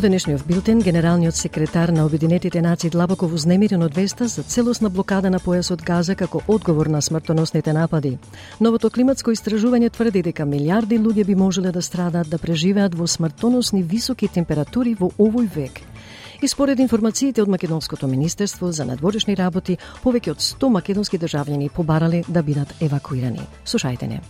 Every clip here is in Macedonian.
Во денешниот билтен, генералниот секретар на Обединетите нации длабоко вознемирен од веста за целосна блокада на појасот Газа како одговор на смртоносните напади. Новото климатско истражување тврди дека милиарди луѓе би можеле да страдаат да преживеат во смртоносни високи температури во овој век. И според информациите од Македонското министерство за надворешни работи, повеќе од 100 македонски државјани побарале да бидат евакуирани. Слушајте не.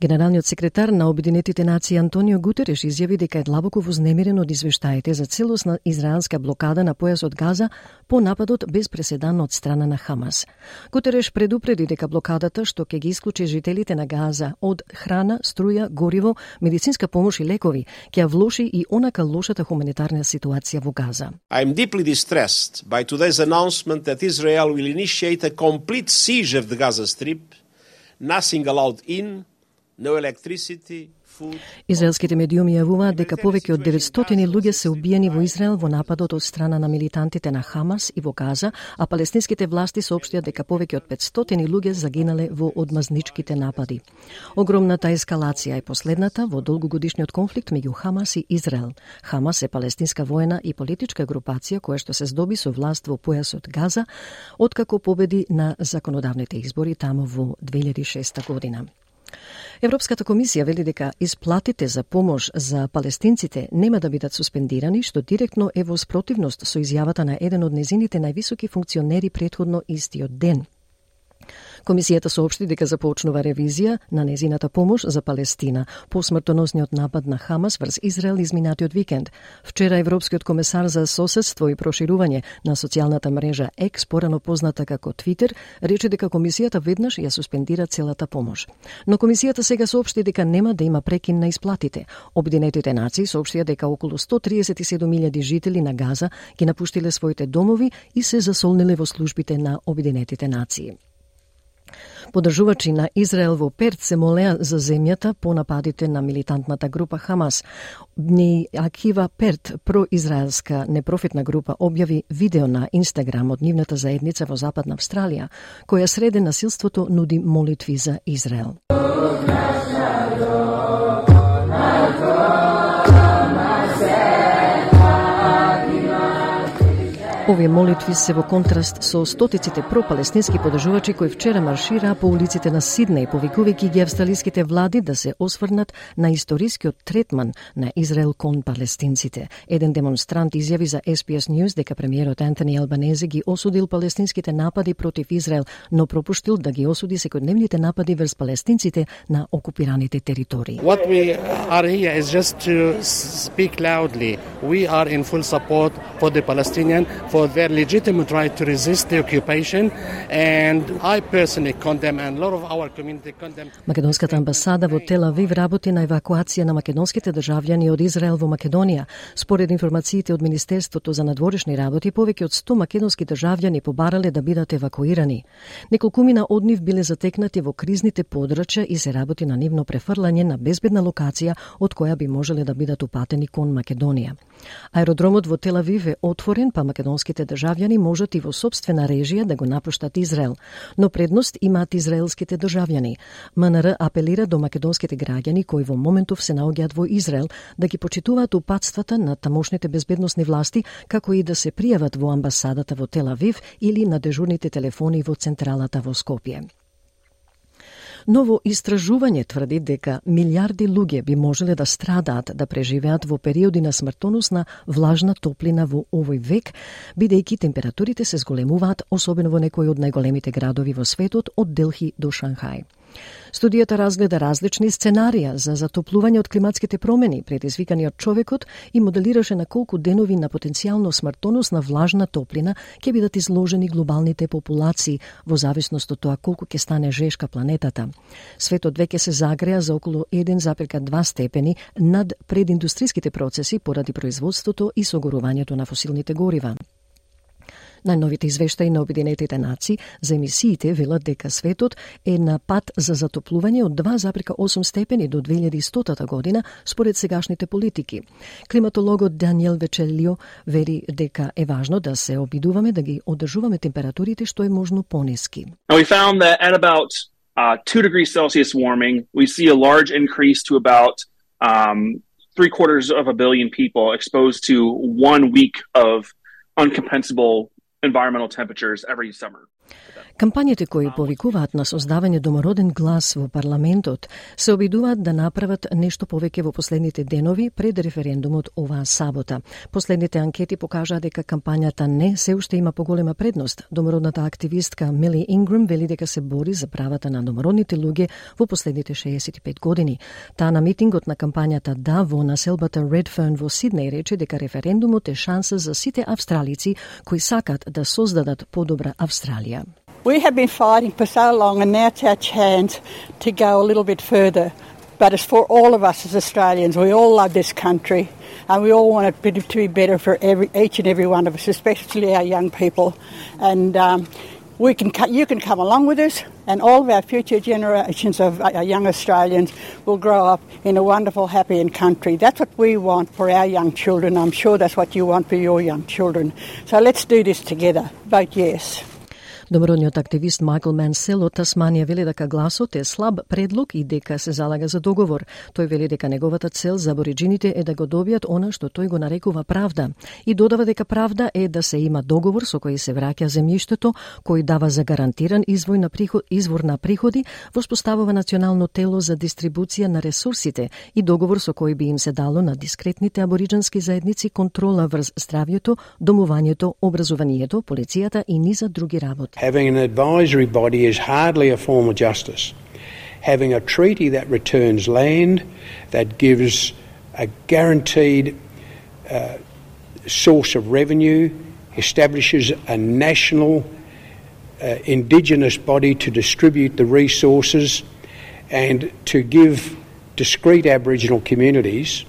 Генералниот секретар на Обединетите нации Антонио Гутереш изјави дека е длабоко вознемирен од извештаите за целосна израелска блокада на појасот Газа по нападот без преседан од страна на Хамас. Гутереш предупреди дека блокадата што ќе ги исклучи жителите на Газа од храна, струја, гориво, медицинска помош и лекови, ќе влоши и онака лошата хуманитарна ситуација во Газа. I am deeply distressed by today's announcement that Israel will initiate a complete siege of the Gaza Strip, nothing allowed in. Израелските медиуми јавуваат дека повеќе од 900 луѓе се убиени во Израел во нападот од страна на милитантите на Хамас и во Газа, а палестинските власти соопштија дека повеќе од 500 луѓе загинале во одмазничките напади. Огромната ескалација е последната во долгогодишниот конфликт меѓу Хамас и Израел. Хамас е палестинска воена и политичка групација која што се здоби со власт во појасот Газа, откако победи на законодавните избори таму во 2006 година. Европската комисија вели дека исплатите за помош за палестинците нема да бидат суспендирани, што директно е во спротивност со изјавата на еден од незините највисоки функционери предходно истиот ден. Комисијата соопшти дека започнува ревизија на незината помош за Палестина по смртоносниот напад на Хамас врз Израел изминатиот викенд. Вчера Европскиот комесар за соседство и проширување на социјалната мрежа X, порано позната како Твитер, рече дека комисијата веднаш ја суспендира целата помош. Но комисијата сега соопшти дека нема да има прекин на исплатите. Обединетите нации соопштија дека околу 137.000 жители на Газа ги напуштиле своите домови и се засолниле во службите на Обединетите нации. Подржувачи на Израел во Перт се молеа за земјата по нападите на милитантната група Хамас. Дни Акива Перт, произраелска непрофитна група, објави видео на Инстаграм од нивната заедница во Западна Австралија, која среде насилството нуди молитви за Израел. Овие молитви се во контраст со стотиците пропалестински подржувачи кои вчера маршираа по улиците на Сиднеј, повикувајќи ги австралиските влади да се осврнат на историскиот третман на Израел кон палестинците. Еден демонстрант изјави за SPS News дека премиерот Антони Албанези ги осудил палестинските напади против Израел, но пропуштил да ги осуди секојдневните напади врз палестинците на окупираните територии. What we are here is just to speak loudly. We are in full support for the Palestinian, for their legitimate right to resist the occupation, and I personally condemn, and a lot of our community condemn. Македонската амбасада во Тел Авив работи на евакуација на македонските државјани од Израел во Македонија. Според информациите од Министерството за надворешни работи, повеќе од 100 македонски државјани побарале да бидат евакуирани. Неколкумина од нив биле затекнати во кризните подрачја и се работи на нивно префрлање на безбедна локација од која би можеле да бидат упатени кон Македонија. Аеродромот во Тел Авив е отворен, па Македонски израелските државјани можат и во собствена режија да го напуштат Израел, но предност имаат израелските државјани. МНР апелира до македонските граѓани кои во моментов се наоѓаат во Израел да ги почитуваат упатствата на тамошните безбедносни власти, како и да се пријават во амбасадата во Тел Авив или на дежурните телефони во централата во Скопје. Ново истражување тврди дека милиарди луѓе би можеле да страдаат да преживеат во периоди на смртоносна влажна топлина во овој век, бидејќи температурите се зголемуваат, особено во некои од најголемите градови во светот, од Делхи до Шанхај. Студијата разгледа различни сценарија за затоплување од климатските промени, предизвикани од човекот и моделираше на колку денови на потенцијално смртоносна влажна топлина ќе бидат изложени глобалните популации во зависност од тоа колку ќе стане жешка планетата. Светот веќе се загреа за околу 1,2 степени над прединдустриските процеси поради производството и согорувањето на фосилните горива. Најновите извештаи на Обединетите нации за емисиите велат дека светот е на пат за затоплување од 2,8 степени до 2100 година според сегашните политики. Климатологот Даниел Вечелио вери дека е важно да се обидуваме да ги одржуваме температурите што е можно понески. we found that at about uh, 2 degrees Celsius warming, we see a large increase to about um, three quarters of a billion people exposed to one week of uncompensable environmental temperatures every summer. Кампањите кои повикуваат на создавање домороден глас во парламентот се обидуваат да направат нешто повеќе во последните денови пред референдумот оваа сабота. Последните анкети покажаа дека кампањата не се уште има поголема предност. Домородната активистка Мели Инграм вели дека се бори за правата на домородните луѓе во последните 65 години. Таа на митингот на кампањата Да во населбата Редферн во Сиднеј рече дека референдумот е шанса за сите австралици кои сакат да создадат подобра Австралија. We have been fighting for so long, and now it's our chance to go a little bit further. But it's for all of us as Australians. We all love this country, and we all want it to be better for every, each and every one of us, especially our young people. And um, we can, you can come along with us, and all of our future generations of uh, young Australians will grow up in a wonderful, happy and country. That's what we want for our young children. I'm sure that's what you want for your young children. So let's do this together. Vote yes. Домородниот активист Майкл Менсел од Тасманија вели дека гласот е слаб предлог и дека се залага за договор. Тој вели дека неговата цел за абориджините е да го добијат она што тој го нарекува правда и додава дека правда е да се има договор со кој се враќа земјиштето, кој дава за гарантиран извој на приход, извор на приходи, воспоставува национално тело за дистрибуција на ресурсите и договор со кој би им се дало на дискретните абориджански заедници контрола врз здравјето, домувањето, образованието, полицијата и низа други работи. Having an advisory body is hardly a form of justice. Having a treaty that returns land, that gives a guaranteed uh, source of revenue, establishes a national uh, indigenous body to distribute the resources and to give discrete Aboriginal communities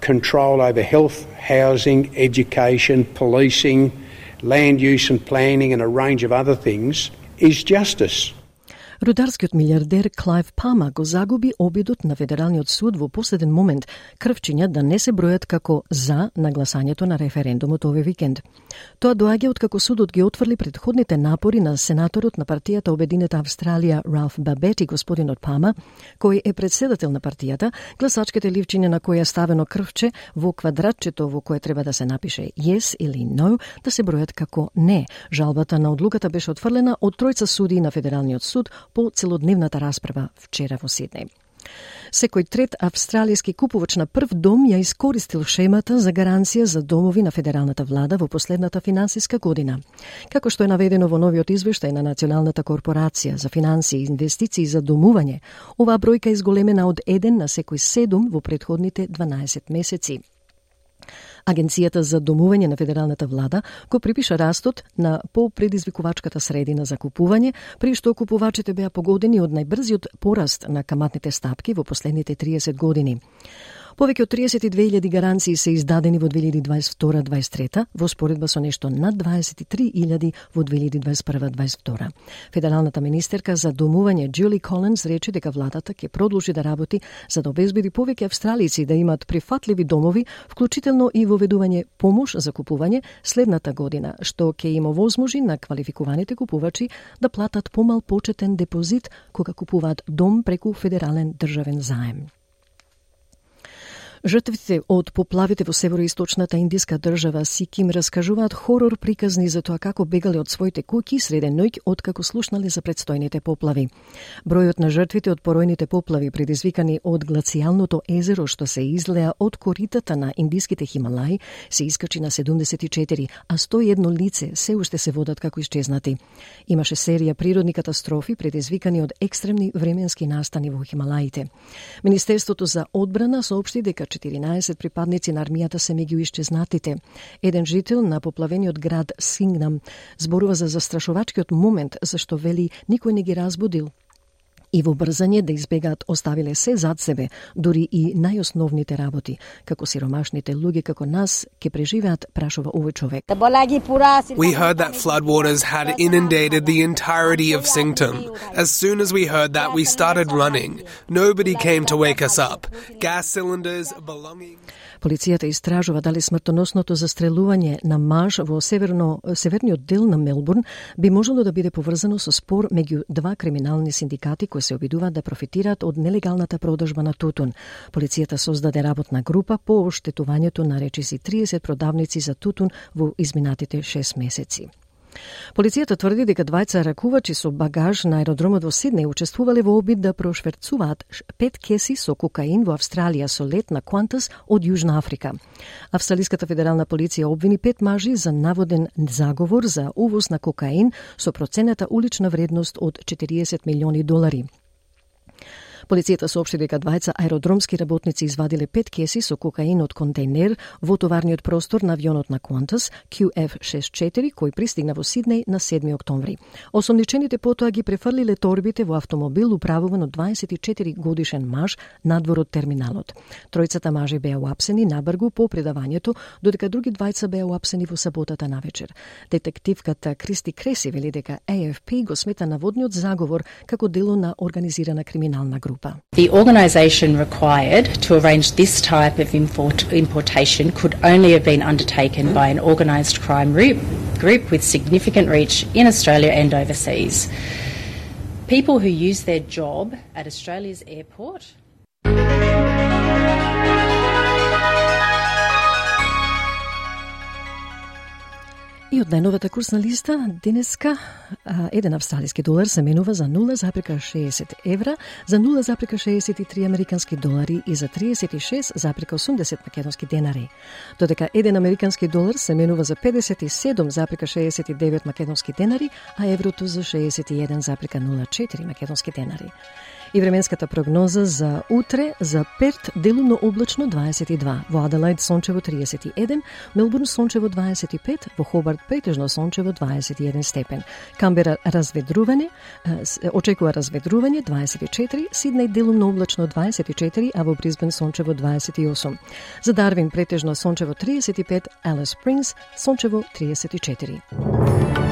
control over health, housing, education, policing, land use and planning and a range of other things is justice. Рударскиот милиардер Клайв Пама го загуби обидот на Федералниот суд во последен момент, крвчиња да не се бројат како за нагласањето на референдумот овој викенд. Тоа доаѓа од како судот ги отфрли предходните напори на сенаторот на партијата Обединета Австралија Ралф Бабети, господинот Пама, кој е председател на партијата, гласачките ливчиња на која е ставено крвче во квадратчето во кое треба да се напише yes или no, да се бројат како не. Жалбата на одлуката беше отфрлена од тројца суди на Федералниот суд по целодневната расправа вчера во Сиднеј. Секој трет австралијски купувач на прв дом ја искористил шемата за гаранција за домови на федералната влада во последната финансиска година. Како што е наведено во новиот извештај на Националната корпорација за финансии и инвестиции за домување, оваа бројка е изголемена од 1 на секој 7 во предходните 12 месеци. Агенцијата за домување на федералната влада го припиша растот на попредизвикувачката средина за купување, при што купувачите беа погодени од најбрзиот пораст на каматните стапки во последните 30 години. Повеќе од 32.000 гаранции се издадени во 2022-2023, во споредба со нешто над 23.000 во 2021-2022. Федералната министерка за домување Джули Колинс рече дека владата ќе продолжи да работи за да обезбеди повеќе австралици да имат прифатливи домови, вклучително и воведување помош за купување следната година, што ќе им овозможи на квалификуваните купувачи да платат помал почетен депозит кога купуваат дом преку федерален државен заем. Жртвите од поплавите во североисточната индиска држава Сиким раскажуваат хорор приказни за тоа како бегале од своите куќи среде ноќ откако слушнале за предстојните поплави. Бројот на жртвите од поројните поплави предизвикани од глацијалното езеро што се излеа од коритата на индиските Хималаи се искачи на 74, а 101 лице се уште се водат како исчезнати. Имаше серија природни катастрофи предизвикани од екстремни временски настани во Хималаите. Министерството за одбрана соопшти дека 14 припадници на армијата се меѓу исчезнатите. Еден жител на поплавениот град Сингнам зборува за застрашувачкиот момент зашто вели никој не ги разбудил и во брзање да избегаат оставиле се зад себе, дури и најосновните работи, како сиромашните луѓе како нас ке преживеат, прашува овој човек. We heard that floodwaters had inundated the entirety of Sington. As soon as we heard that, we started running. Nobody came to wake us up. Gas cylinders belonging Полицијата истражува дали смртоносното застрелување на маж во северно, северниот дел на Мелбурн би можело да биде поврзано со спор меѓу два криминални синдикати кои се обидуваат да профитираат од нелегалната продажба на тутун. Полицијата создаде работна група по оштетувањето на речиси 30 продавници за тутун во изминатите 6 месеци. Полицијата тврди дека двајца ракувачи со багаж на аеродромот во Сиднеј учествувале во обид да прошверцуваат пет кеси со кокаин во Австралија со лет на Квантас од Јужна Африка. Австралиската федерална полиција обвини пет мажи за наводен заговор за увоз на кокаин со процената улична вредност од 40 милиони долари. Полицијата соопшти дека двајца аеродромски работници извадиле пет кеси со кокаин од контейнер во товарниот простор на авионот на Qantas QF64 кој пристигна во Сиднеј на 7 октомври. Осомничените потоа ги префрлиле торбите во автомобил управуван од 24 годишен маж надвор од терминалот. Тројцата мажи беа уапсени набргу по предавањето, додека други двајца беа уапсени во саботата навечер. Детективката Кристи Креси вели дека AFP го смета наводниот заговор како дело на организирана криминална група. The organisation required to arrange this type of import importation could only have been undertaken by an organised crime group with significant reach in Australia and overseas. People who use their job at Australia's airport И од најновата курсна листа, денеска еден австралиски долар се менува за 0,60 евра, за 0,63 американски долари и за 36,80 македонски денари. Додека еден американски долар се менува за 57,69 македонски денари, а еврото за 61,04 македонски денари и временската прогноза за утре за Перт делумно облачно 22, во Аделаид сончево 31, Мелбурн сончево 25, во Хобарт претежно сончево 21 степен. Камбера разведрување, очекува разведрување 24, Сиднеј делумно облачно 24, а во Брисбен сончево 28. За Дарвин претежно сончево 35, Алис Спрингс сончево 34.